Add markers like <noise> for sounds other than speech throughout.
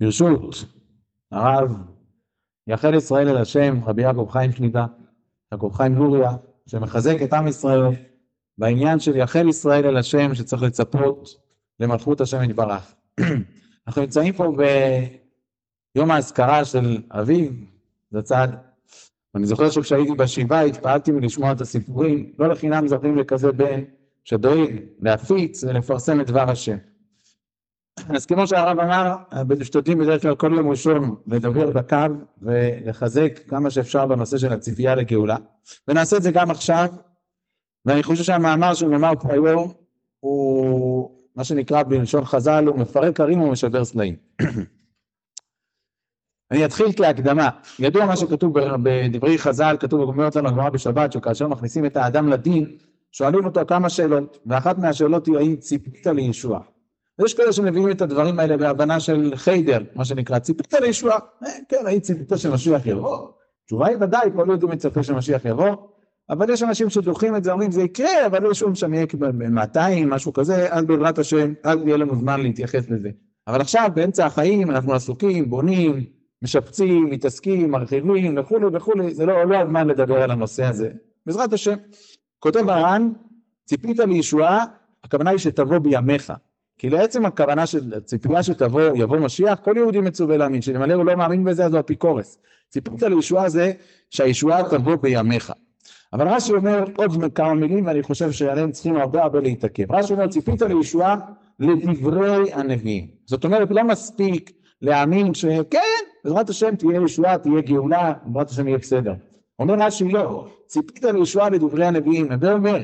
ברשות הרב יחל ישראל אל השם, רבי יעקב חיים שליטה, יעקב חיים גוריה, שמחזק את עם ישראל בעניין של יחל ישראל אל השם שצריך לצפות למלכות השם יתברך. <clears throat> אנחנו נמצאים פה ביום האזכרה של אביו זצ"ל, ואני זוכר שכשהייתי בשבעה התפעלתי מלשמוע את הסיפורים, לא לחינם זוכים לכזה בן שדואג להפיץ ולפרסם את דבר השם. אז כמו שהרב אמר, משתדלים בדרך כלל כל יום ראשון לדבר בקו ולחזק כמה שאפשר בנושא של הציפייה לגאולה, ונעשה את זה גם עכשיו, ואני חושב שהמאמר נאמר פה היום הוא מה שנקרא בלשון חז"ל, הוא מפרק הרים ומשבר סלעים. <clears throat> אני אתחיל כהקדמה. ידוע מה שכתוב בדברי חז"ל, כתוב בגמרת לנו הגמרא בשבת, שכאשר מכניסים את האדם לדין, שואלים אותו כמה שאלות, ואחת מהשאלות היא האם ציפית לישוע. ויש כאלה שמביאים את הדברים האלה בהבנה של חיידר, מה שנקרא, ציפית לישוע? אה, כן, האם ציפית שמשיח יבוא? התשובה היא ודאי, כל יהודי מצפה שמשיח יבוא, אבל יש אנשים שדוחים את זה, אומרים זה יקרה, אבל לא שום שאני אהיה ב-200, משהו כזה, אז בעזרת השם, אז יהיה לנו זמן להתייחס לזה. אבל עכשיו, באמצע החיים, אנחנו עסוקים, בונים, משפצים, מתעסקים, מרחיבים וכולי וכולי, זה לא, לא הזמן לדבר על הנושא הזה. בעזרת השם. כותב הר"ן, ציפית לישועה, הכוונה היא שתבוא בימיך. כי לעצם הכוונה של ציפייה שתבוא, משיח, כל יהודי מצווה להאמין, שלמלא הוא לא מאמין בזה, אז הוא אפיקורס. ציפית לישועה זה שהישועה תבוא בימיך. אבל רש"י אומר עוד כמה מילים ואני חושב שעליהם צריכים הרבה הרבה להתעכב. רש"י אומר ציפית לישועה לדברי הנביאים. זאת אומרת לא מספיק להאמין שכן בעזרת השם תהיה ישועה תהיה גאולה בעזרת השם יהיה בסדר. אומר רש"י לא ציפית לישועה לדברי הנביאים. הווה אומר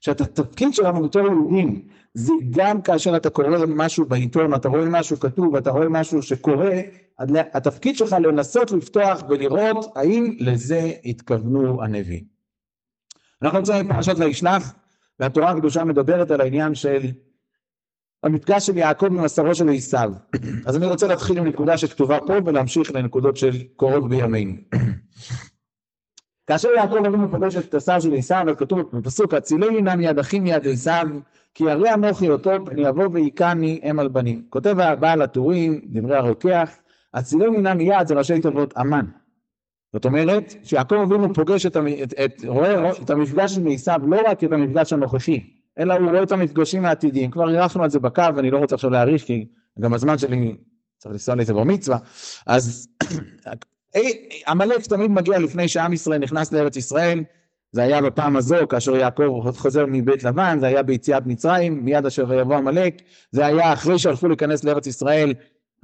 שאת התפקיד שלנו בתור יהודים זה גם כאשר אתה קורא משהו בעיתון אתה רואה משהו כתוב אתה רואה משהו שקורה התפקיד שלך לנסות לפתוח ולראות האם לזה התכוונו הנביאים. אנחנו נמצאים בפרשת וישלח והתורה הקדושה מדברת על העניין של המפגש של יעקב עם עשרו של עשיו <clears throat> אז אני רוצה להתחיל עם נקודה שכתובה פה ולהמשיך לנקודות של קורות בימינו <clears throat> כאשר יעקב אבינו פוגש את עשיו של עשיו וכתוב בפסוק הצילני נא מיד אחי מיד עשיו כי הרי אנוכי אותו פן יבוא והיכני אם על בנים. כותב הבעל הטורים דברי הרוקח הצילני נא מיד זה ראשי תיבות אמן. זאת אומרת שיעקב אבינו פוגש את, את, את, רואה את המפגש עם עשיו לא רק את המפגש הנוכחי אלא הוא רואה את המפגשים העתידיים. כבר אירחנו על זה בקו ואני לא רוצה עכשיו להאריך כי גם הזמן שלי צריך לנסוע לאיזה בר מצווה. אז <clears throat> עמלק תמיד מגיע לפני שעם ישראל נכנס לארץ ישראל זה היה בפעם הזו כאשר יעקב חוזר מבית לבן זה היה ביציאת מצרים מיד אשר יבוא עמלק. זה היה אחרי שהלכו להיכנס לארץ ישראל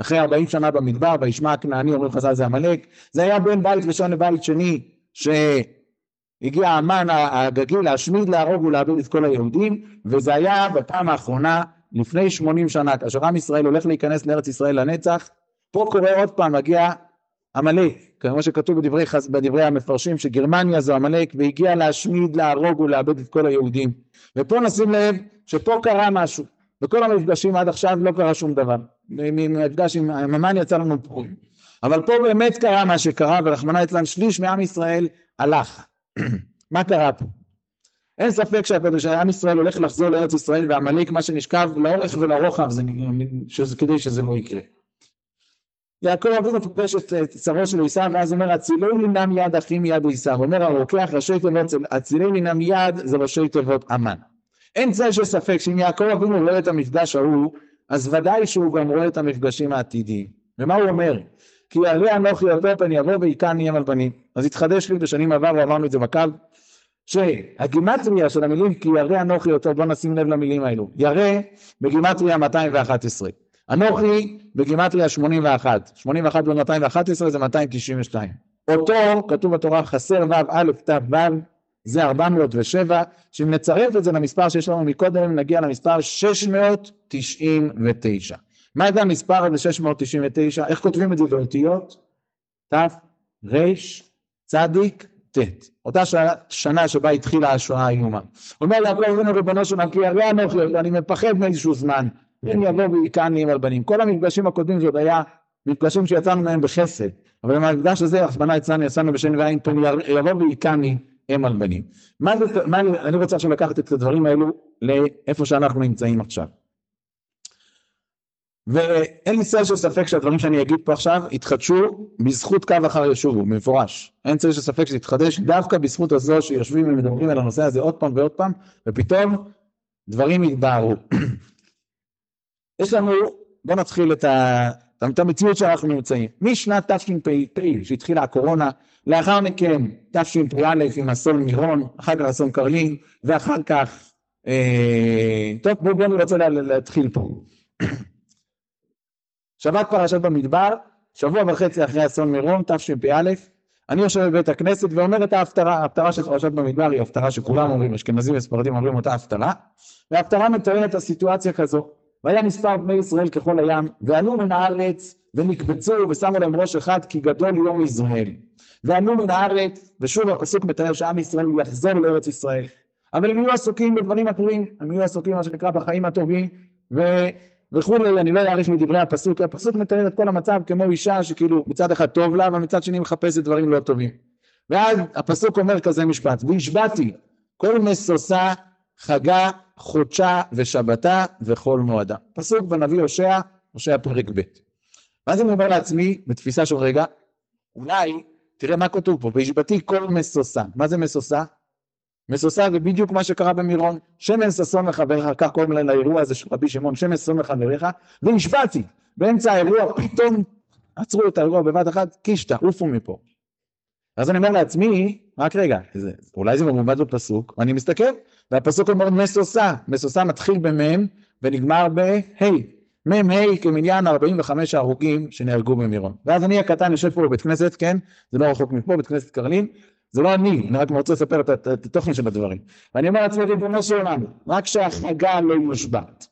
אחרי 40 שנה במדבר, וישמע הכנעני, אומרים חז"ל זה עמלק, זה היה בין בית ראשון לבית שני, שהגיע המן הגגי להשמיד, להרוג ולאבד את כל היהודים, וזה היה בפעם האחרונה, לפני 80 שנה, כאשר עם ישראל הולך להיכנס לארץ ישראל לנצח, פה קורה עוד פעם, מגיע עמלק, כמו שכתוב בדברי, בדברי המפרשים, שגרמניה זו עמלק, והגיע להשמיד, להרוג ולאבד את כל היהודים. ופה נשים לב שפה קרה משהו. בכל המפגשים עד עכשיו לא קרה שום דבר. ממפגש עם המן יצא לנו פורים. אבל פה באמת קרה מה שקרה, ורחמנא ליצלן שליש מעם ישראל הלך. <clears throat> מה קרה פה? אין ספק שעם ישראל הולך לחזור לארץ ישראל ועמלק מה שנשכב לאורך ולרוחב זה, שזה, כדי שזה לא יקרה. יעקב אבינו פוגש את צרו של עשיו ואז אומר הצילוי לי מיד אחי מיד עשיו אומר הרוקח ראשי תיבות הצילוי לי מיד זה ראשי תיבות אמן אין צל של ספק שאם יעקב אבינו רואה את המפגש ההוא אז ודאי שהוא גם רואה את המפגשים העתידיים. ומה הוא אומר? כי הרי אנוכי אותו פן יבוא ויקן ים על בנים. אז התחדש לי בשנים עברו, אמרנו את זה בקו, שהגימטריה של המילים כי ירא אנוכי אותו, בוא נשים לב למילים האלו. ירא בגימטריה 211. אנוכי בגימטריה 81. 81 ב-211 זה 292. אותו כתוב בתורה חסר ו' א' ת' ו' זה 407, שאם נצרף את זה למספר שיש לנו מקודם, נגיע למספר 699. מה זה המספר הזה 699? איך כותבים את זה באותיות? ת', ר', צדיק, ט'. אותה שנה שבה התחילה השואה האיומה. אומר יעקב אבינו ריבונו של כי הרי אנוכי, אני מפחד מאיזשהו זמן, אם יבוא ויכני על בנים. כל המפגשים הקודמים זה עוד היה מפגשים שיצאנו מהם בחסד, אבל במפגש הזה, רחמנא יצאנו, יצאנו בשן ועין פן יבוא ויכני אם על בנים. מה זה, מה אני, אני רוצה עכשיו לקחת את הדברים האלו לאיפה שאנחנו נמצאים עכשיו. ואין לי צל של ספק שהדברים שאני אגיד פה עכשיו יתחדשו בזכות קו אחר ישובו, במפורש. אין צל של ספק שזה יתחדש דווקא בזכות הזו שיושבים ומדברים על הנושא הזה עוד פעם ועוד פעם, ופתאום דברים יתבהרו. יש לנו, בואו נתחיל את, ה, את המציאות שאנחנו נמצאים. משנת תשפ"פ שהתחילה הקורונה, לאחר מכן תשפ"א עם אסון מירון, אחר כך אסון קרלין, ואחר כך, אה, טוב בואו בוא נרצה להתחיל פה. שבת פרשת במדבר, שבוע וחצי אחרי אסון מירון, תשפ"א, אני יושב בבית הכנסת ואומר את ההפטרה, ההפטרה של פרשת במדבר היא הפטרה שכולם אומרים, אשכנזים וספרדים אומרים אותה הפטרה, וההפטרה מתארת את הסיטואציה כזו, והיה מספר בני ישראל ככל הים, ועלו מן הארץ ונקבצו ושמו להם ראש אחד כי גדול יום ישראל. ועלו מן הארץ, ושוב הפסוק מתאר שעם ישראל יחזור לארץ ישראל. אבל הם יהיו עסוקים בדברים אחרים, הם יהיו עסוקים מה שנקרא בחיים הטובים, ו... וכולי, אני לא אעריך מדברי הפסוק, הפסוק מתאר את כל המצב כמו אישה שכאילו מצד אחד טוב לה, אבל מצד שני מחפשת דברים לא טובים. ואז הפסוק אומר כזה משפט, והשבעתי כל משושה, חגה, חודשה ושבתה וכל מועדה. פסוק בנביא הושע, הושע פרק ב'. ואז אני אומר לעצמי, בתפיסה של רגע, אולי, תראה מה כתוב פה, והשבעתי כל משושה. מה זה משושה? משושה זה בדיוק מה שקרה במירון, שמן ששון לחבריך, כך קוראים להם לאירוע הזה של רבי שמעון, שמן ששון לחבריך, והשבעתי, באמצע האירוע פתאום עצרו את האירוע בבת אחת, קישטה, עופו מפה. אז אני אומר לעצמי, רק רגע, זה, אולי זה מרומד בפסוק, ואני מסתכל, והפסוק אומר משושה, משושה מתחיל במ' ונגמר בה', ה' כמניין 45 ההרוגים שנהרגו במירון. ואז אני הקטן יושב פה בבית כנסת, כן, זה לא רחוק מפה, בית כנסת קרלין, זה לא אני, אני רק רוצה לספר את התוכן של הדברים. ואני אומר לעצמי, ריבונו של עולם, רק שהחגה לא יושבת.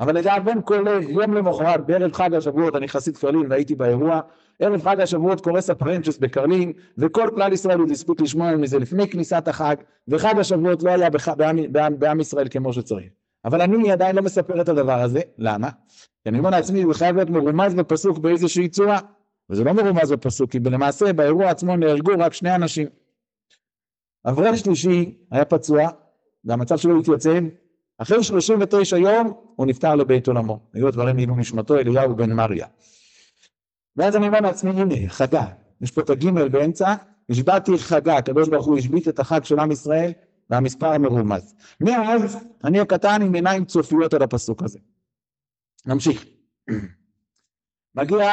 אבל לדאבון כולל, יום למחרת, בערב חג השבועות, אני חסיד קרלין והייתי באירוע, ערב חג השבועות קורס הפרנצ'ס בקרלין, וכל כלל ישראל הוא דיספוט לשמוע מזה לפני כניסת החג, וחג השבועות לא היה בח... בעם, בעם, בעם ישראל כמו שצריך. אבל אני עדיין לא מספר את הדבר הזה, למה? כי אני אומר לעצמי, הוא חייב להיות מרומז בפסוק באיזושהי צורה. וזה לא מרומז בפסוק, כי למעשה באירוע עצמו נהרגו רק שני אנשים. אברך שלישי היה פצוע, והמצב שלו התייצב, אחרי 39 יום הוא נפטר לבית עולמו. היו הדברים לעילוי נשמתו אליהו בן מריה. ואז אני אומר לעצמי, הנה, חגה, יש פה את הגימל באמצע, השבעתי חגה, הקדוש ברוך הוא השבית את החג של עם ישראל, והמספר המרומז. מאז אני הקטן עם עיניים צופיות על הפסוק הזה. נמשיך. מגיע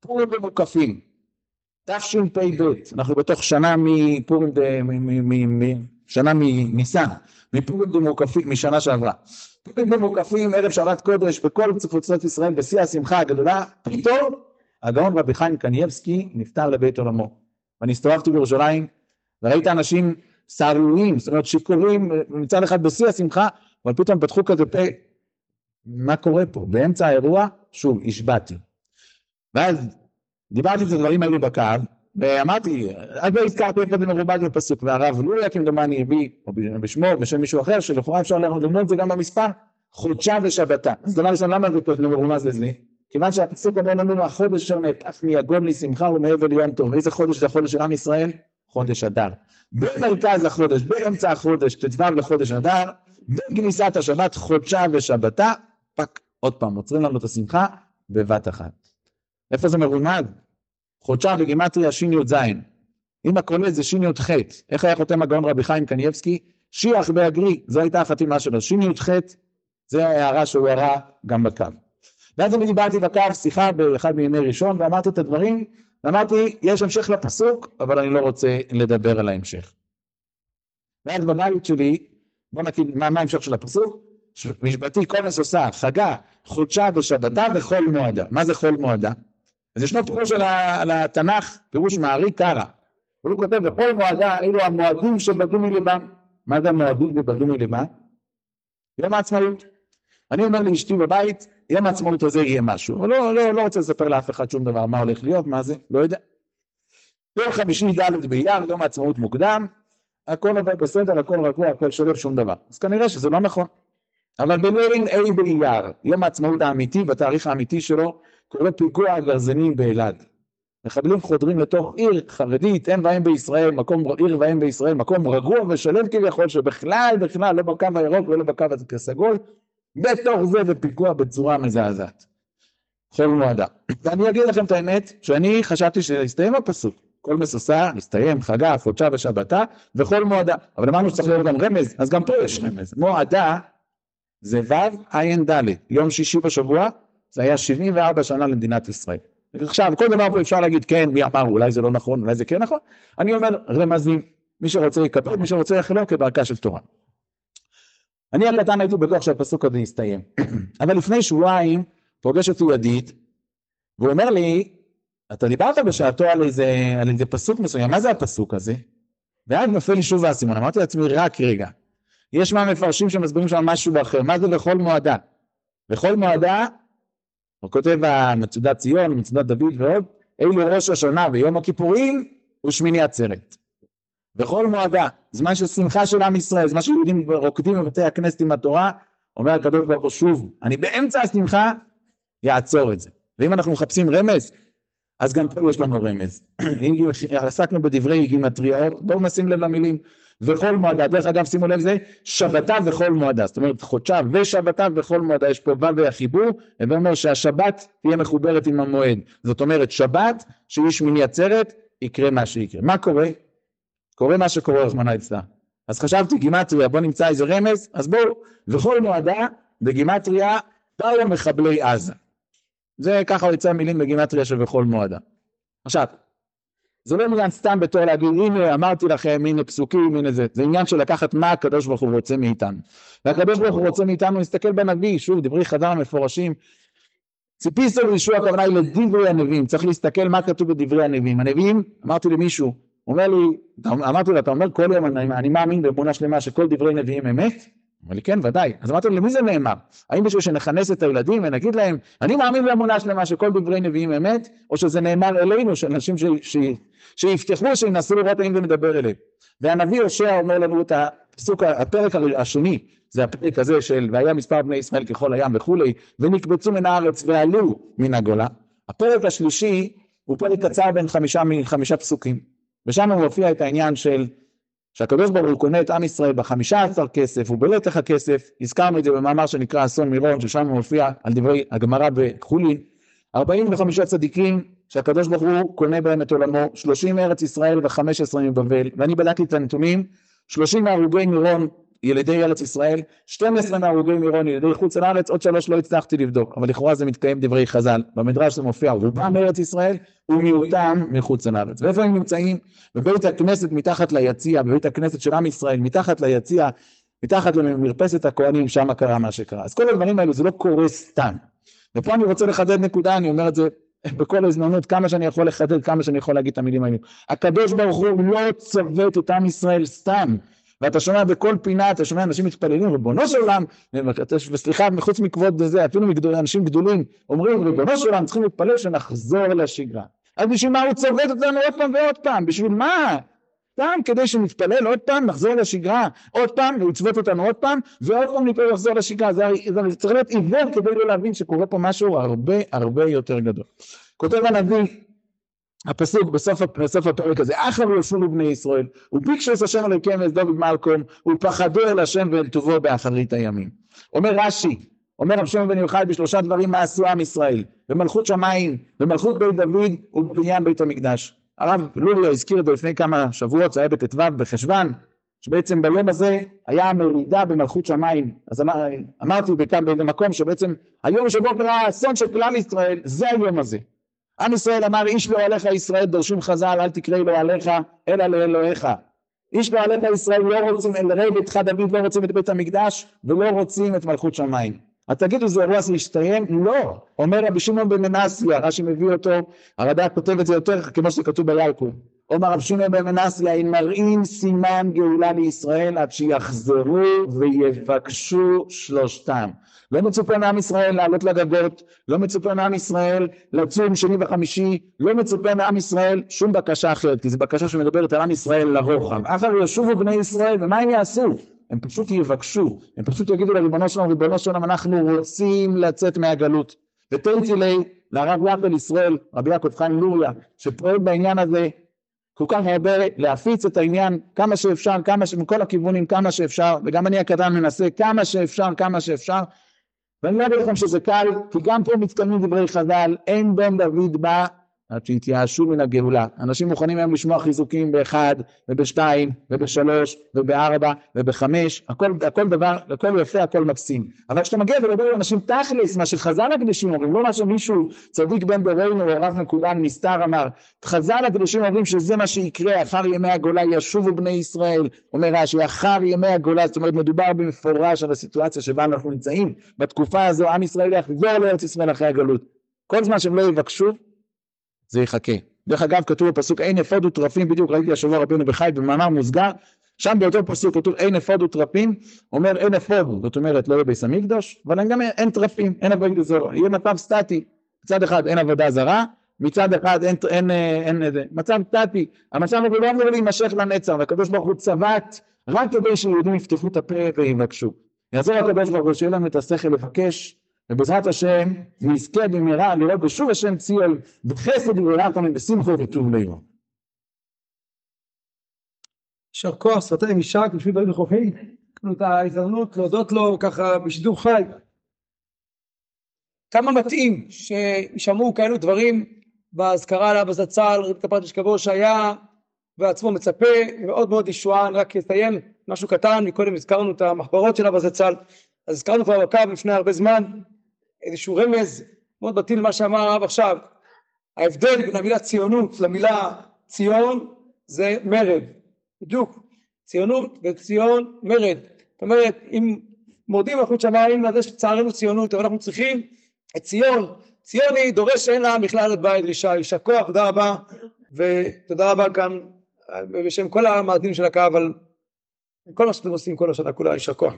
פורים ומוקפים, תשפ"ב, אנחנו בתוך שנה מפורים, שנה מניסן, מפורים ומוקפים, משנה שעברה. פורים ומוקפים, ערב שבת קודש, בכל קבוצות ישראל, בשיא השמחה הגדולה, פתאום הגאון רבי חיים קנייבסקי נפטר לבית עולמו. ואני הסתובבתי בירושלים, וראית אנשים סהרוריים, זאת אומרת שיכורים מצד אחד בשיא השמחה, אבל פתאום פתחו כזה פה, מה קורה פה? באמצע האירוע, שוב, השבעתי. ואז דיברתי את הדברים האלו בקו, ואמרתי, אז לא הזכרתי איפה זה מרובד בפסוק, והרב לוליה כמדומני הביא, או בשמו, בשם מישהו אחר, שלכאורה אפשר ללמוד את זה גם במספר, חודשה ושבתה. אז דבר ראשון, למה זה לא מרומז לזה? כיוון שהפסוק אומר לנו, החודש אשר נהפך מיגון לשמחה ומעבר ליום טוב. איזה חודש זה החודש של עם ישראל? חודש אדר. במרכז החודש, באמצע החודש, ט"ו לחודש אדר, בכניסת השבת, חודשה ושבתה, פק, עוד פעם, עוצרים לנו את השמחה בבת אחת. איפה זה מרומד? חודשה בגימטריה שי"ז. אם הכולל זה שי"ח, איך היה חותם הגאון רבי חיים קנייבסקי? שיח באגרי, זו הייתה החתימה שלו, שי"ח, זה ההערה שהוא הראה גם בקו. ואז אני דיברתי בקו שיחה באחד מימי ראשון ואמרתי את הדברים, ואמרתי יש המשך לפסוק, אבל אני לא רוצה לדבר על ההמשך. ואז בבית שלי, בוא נגיד מה, מה ההמשך של הפסוק? משבתי כל משושה, חגה, חודשה ושבתה וכל מועדה. מה זה כל מועדה? אז ישנו פירוש על התנ"ך, פירוש מערי קרא. הוא כותב, בכל מועדה אלו המועדים שבדו מליבם. מה זה המועדים שבדו מליבם? יום העצמאות. אני אומר לאשתי בבית, יום העצמאות הזה יהיה משהו. אבל לא, לא, לא רוצה לספר לאף אחד שום דבר, מה הולך להיות, מה זה, לא יודע. יום חמישי ד' באייר, יום העצמאות מוקדם, הכל עובד בסדר, הכל רגוע, הכל שולב, שום דבר. אז כנראה שזה לא נכון. אבל בליל ה' באייר, יום העצמאות האמיתי, בתאריך האמיתי שלו, קורה פיגוע הגרזנים באלעד. מחבלים חודרים לתוך עיר חרדית, אין ואין בישראל, מקום עיר ואין בישראל, מקום רגוע ושלם כביכול, שבכלל בכלל לא בקו הירוק ולא בקו הסגול, בתוך זה ופיגוע בצורה מזעזעת. חול מועדה. ואני אגיד לכם את האמת, שאני חשבתי שהסתיים הפסוק. כל משושה, הסתיים, חגה, חודשה ושבתה, וחול מועדה. אבל אמרנו שצריך להיות גם רמז, אז גם פה יש רמז. מועדה זה ו' עין ד', יום שישי בשבוע, זה היה 74 שנה למדינת ישראל. עכשיו, כל דבר פה אפשר להגיד, כן, מי אמר, אולי זה לא נכון, אולי זה כן נכון. אני אומר, רמזים, מי שרוצה יקבל, מי שרוצה יחלוק כדרכה של תורה. אני הקטן הייתי בטוח שהפסוק הזה יסתיים. <clears throat> אבל לפני שבועיים פוגש אותי ידיד, והוא אומר לי, אתה דיברת בשעתו על איזה, על איזה פסוק מסוים, מה זה הפסוק הזה? ואז נופל לי שוב האסימון, אמרתי לעצמי, רק רגע. יש מהמפרשים שמסבירים שם משהו אחר, מה זה לכל מועדה? לכל מועדה, הוא כותב מצודת ציון, מצודת דוד ועוד, אלו ראש השנה ויום הכיפורים ושמיני עצרת. וכל מועדה, זמן של שמחה של עם ישראל, זמן שיהודים רוקדים בבתי הכנסת עם התורה, אומר הקדוש ברוך הוא שוב, אני באמצע השמחה, יעצור את זה. ואם אנחנו מחפשים רמז, אז גם פה יש לנו רמז. אם עסקנו בדברי גימטריות, בואו נשים לב למילים. וכל מועדה, דרך אגב שימו לב זה שבתה וכל מועדה, זאת אומרת חודשה ושבתה וכל מועדה, יש פה ו' והחיבור, הווי אומר שהשבת תהיה מחוברת עם המועד, זאת אומרת שבת שהיא שמיני עצרת, יקרה מה שיקרה. מה קורה? קורה מה שקורה רחמנא אצלה. אז חשבתי גימטריה, בוא נמצא איזה רמז, אז בואו, וכל מועדה בגימטריה באו מחבלי עזה. זה ככה יוצא מילים בגימטריה של וכל מועדה. עכשיו, זה לא עניין סתם בתור להגיד הנה אמרתי לכם הנה פסוקים הנה זה, זה עניין של לקחת מה הקדוש ברוך הוא רוצה מאיתנו. והקדוש ברוך הוא רוצה מאיתנו להסתכל בנביא, שוב דברי חז"ל המפורשים. ציפיסו וישוע הכוונה היא לדברי הנביאים, צריך להסתכל מה כתוב בדברי הנביאים. הנביאים, אמרתי למישהו, אומר לי, אמרתי לו אתה אומר כל יום אני, אני מאמין באמונה שלמה שכל דברי נביאים אמת? אמר לי כן ודאי, אז אמרתי לו למי זה נאמר? האם בשביל שנכנס את הילדים ונגיד להם אני מאמין באמונה שלמה שכל דברי נביאים אמת או שזה נאמר אלינו שאנשים ש... ש... שיפתחו שינסו לראות האם זה מדבר אליהם והנביא הושע אומר לנו את הפסוק הפרק השני זה הפרק הזה של והיה מספר בני ישראל ככל הים וכולי ונקבצו מן הארץ ועלו מן הגולה. הפרק השלישי הוא פרק קצר בין חמישה, חמישה פסוקים ושם מופיע את העניין של שהקדוש ברוך הוא קונה את עם ישראל בחמישה עשר כסף ובלתך הכסף, הזכרנו את זה במאמר שנקרא אסון מירון, ששם מופיע על דברי הגמרא בחולין, 45 צדיקים שהקדוש ברוך הוא קונה בהם את עולמו, 30 מארץ ישראל ו-15 מבבל, ואני בדקתי את הנתונים, 30 מהרוגי מירון ילידי ארץ ישראל, 12 מהרוגי מירון ילידי חוץ לארץ, עוד שלוש לא הצלחתי לבדוק, אבל לכאורה זה מתקיים דברי חז"ל, במדרש זה מופיע, רובם מארץ ישראל ומיעוטם מחוץ לארץ. ואיפה הם נמצאים? בבית הכנסת מתחת ליציע, בבית הכנסת של עם ישראל, מתחת ליציע, מתחת למרפסת הכהנים, שם קרה מה שקרה. אז כל הדברים האלו זה לא קורה סתם. ופה אני רוצה לחדד נקודה, אני אומר את זה בכל הזדמנות, כמה שאני יכול לחדד, כמה שאני יכול להגיד את המילים האלו. הקדוש ברוך הוא לא צוות את עם ישראל סתם. ואתה שומע בכל פינה, אתה שומע אנשים מתפללים, ריבונו של עולם, וסליחה, מחוץ מכבוד זה, אפילו אנשים גדולים אומרים, ריבונו של עולם, צריכים להתפלל שנחזור לשגרה. אז בשביל מה הוא צובט אותנו עוד פעם ועוד פעם? בשביל מה? סתם כדי שנתפלל עוד פעם, נחזור לשגרה, עוד פעם, והוא יצוות אותנו עוד פעם, ועוד פעם נתפלל לחזור לשגרה. זה, זה צריך להיות עיוור כדי לא להבין שקורה פה משהו הרבה הרבה יותר גדול. כותב הנביא הפסוק בסוף, בסוף הפרק הזה, אחר יושבו בני ישראל, וביקשו את השם אלוקיהם את דוד מלקום, ופחדו אל השם ואל טובו באחרית הימים. אומר רש"י, אומר רב שמעון בן יוחאי בשלושה דברים מה עשו עם ישראל, במלכות שמיים, במלכות בית דוד ובבניין בית המקדש. הרב לוריו הזכיר את זה לפני כמה שבועות, זה היה בט"ו בחשוון, שבעצם ביום הזה היה מרידה במלכות שמיים. אז אמר, אמרתי בכאן באיזה מקום שבעצם היום שבו קרה האסון של כלל ישראל, זה היום הזה. עם ישראל אמר איש לא עליך ישראל דורשים חז"ל אל תקראי לו עליך אלא לאלוהיך. איש לא עליך ישראל לא רוצים אל רבי ביתך דוד לא רוצים את בית המקדש ולא רוצים את מלכות שמיים אז תגידו זה אירוע להשתיים? לא אומר רבי שמעון בן מנסיה רש"י מביא אותו הרד"ק כותב את זה יותר כמו שכתוב בירקו אומר רב שמעון בן מנסיה אם מראים סימן גאולה לישראל עד שיחזרו ויבקשו שלושתם לא מצופה מעם ישראל לעלות לגגות, לא מצופה מעם ישראל לצום שני וחמישי, לא מצופה מעם ישראל שום בקשה אחרת, כי זו בקשה שמדברת על עם ישראל לרוחב. אחר ישובו בני ישראל, ומה הם יעשו? הם פשוט יבקשו, הם פשוט יגידו לריבונו שלום, ריבונו שלום, אנחנו רוצים לצאת מהגלות. ותהיתי לי לרב יעקב ישראל, רבי יעקב חיים לוריה, שפועל בעניין הזה כל כך הרבה להפיץ את העניין כמה שאפשר, כמה ש... מכל הכיוונים כמה שאפשר, וגם אני הקטן מנסה כמה שאפשר, כמה שאפשר, ואני אומר לכם שזה קל, כי גם פה מתקיימים דברי חז"ל, אין בן דוד בא עד שהתייאשו מן הגאולה. אנשים מוכנים היום לשמוע חיזוקים באחד, ובשתיים, ובשלוש, ובארבע, ובחמש, הכל, הכל דבר, הכל יפה, הכל מקסים. אבל כשאתה מגיע ולדבר עם אנשים תכלס, מה שחז"ל הקדושים אומרים, לא מה שמישהו צדיק בן דורנו הרב מקודן נסתר אמר, חז"ל הקדושים אומרים שזה מה שיקרה אחר ימי הגולה ישובו בני ישראל, אומר רש"י, אחר ימי הגולה, זאת אומרת מדובר במפורש על הסיטואציה שבה אנחנו נמצאים, בתקופה הזו עם ישראל יחזור לארץ ישראל אחרי הגלות. כל זמן שהם לא יבקשו, זה יחכה. דרך אגב כתוב בפסוק אין אפוד וטרפים, בדיוק ראיתי השבוע רבינו בחי במאמר מוסגר, שם באותו פסוק כתוב אין אפוד וטרפים, אומר אין אפוד, זאת אומרת לא יהיה ביס המקדוש, אבל גם אין טרפים, אין עבודה זרה, יהיה מצב סטטי, מצד אחד אין עבודה זרה, מצד אחד אין, אין, אין, אין מצב סטטי, המצב הזה לא אמור להימשך לנצח, והקדוש ברוך הוא צבט רק כדי שיהודים יפתחו את הפה ויבקשו. יעזור הקדוש ברוך הוא שיהיה לנו את השכל לבקש ובעזרת השם נזכה במהרה לראות בשוב השם ציון בחסד וברחמים בשמחו וטוב ליבו. יישר כוח סרטי משק בשביל דברים נכוחים. לנו את ההזדמנות להודות לו ככה בשידור חי. כמה מתאים שישמעו כאלו דברים באזכרה לאבא זצ"ל, רב כפרת אשכבו שהיה בעצמו מצפה מאוד מאוד ישועה, אני רק אציין משהו קטן, מקודם הזכרנו את המחברות של אבא זצ"ל, אז הזכרנו כבר בקו לפני הרבה זמן איזשהו רמז מאוד מתאים למה שאמר הרב עכשיו. ההבדל בין המילה ציונות למילה ציון זה מרד. בדיוק. ציונות וציון מרד. זאת אומרת אם מורדים מלכות שמיים לזה שצערנו ציונות אבל אנחנו צריכים את ציון. היא דורש שאין לה מכללת בית דרישה יישר כוח תודה רבה. ותודה רבה כאן בשם כל המאזינים של הקו על כל מה שאתם עושים כל השנה כולה יישר כוח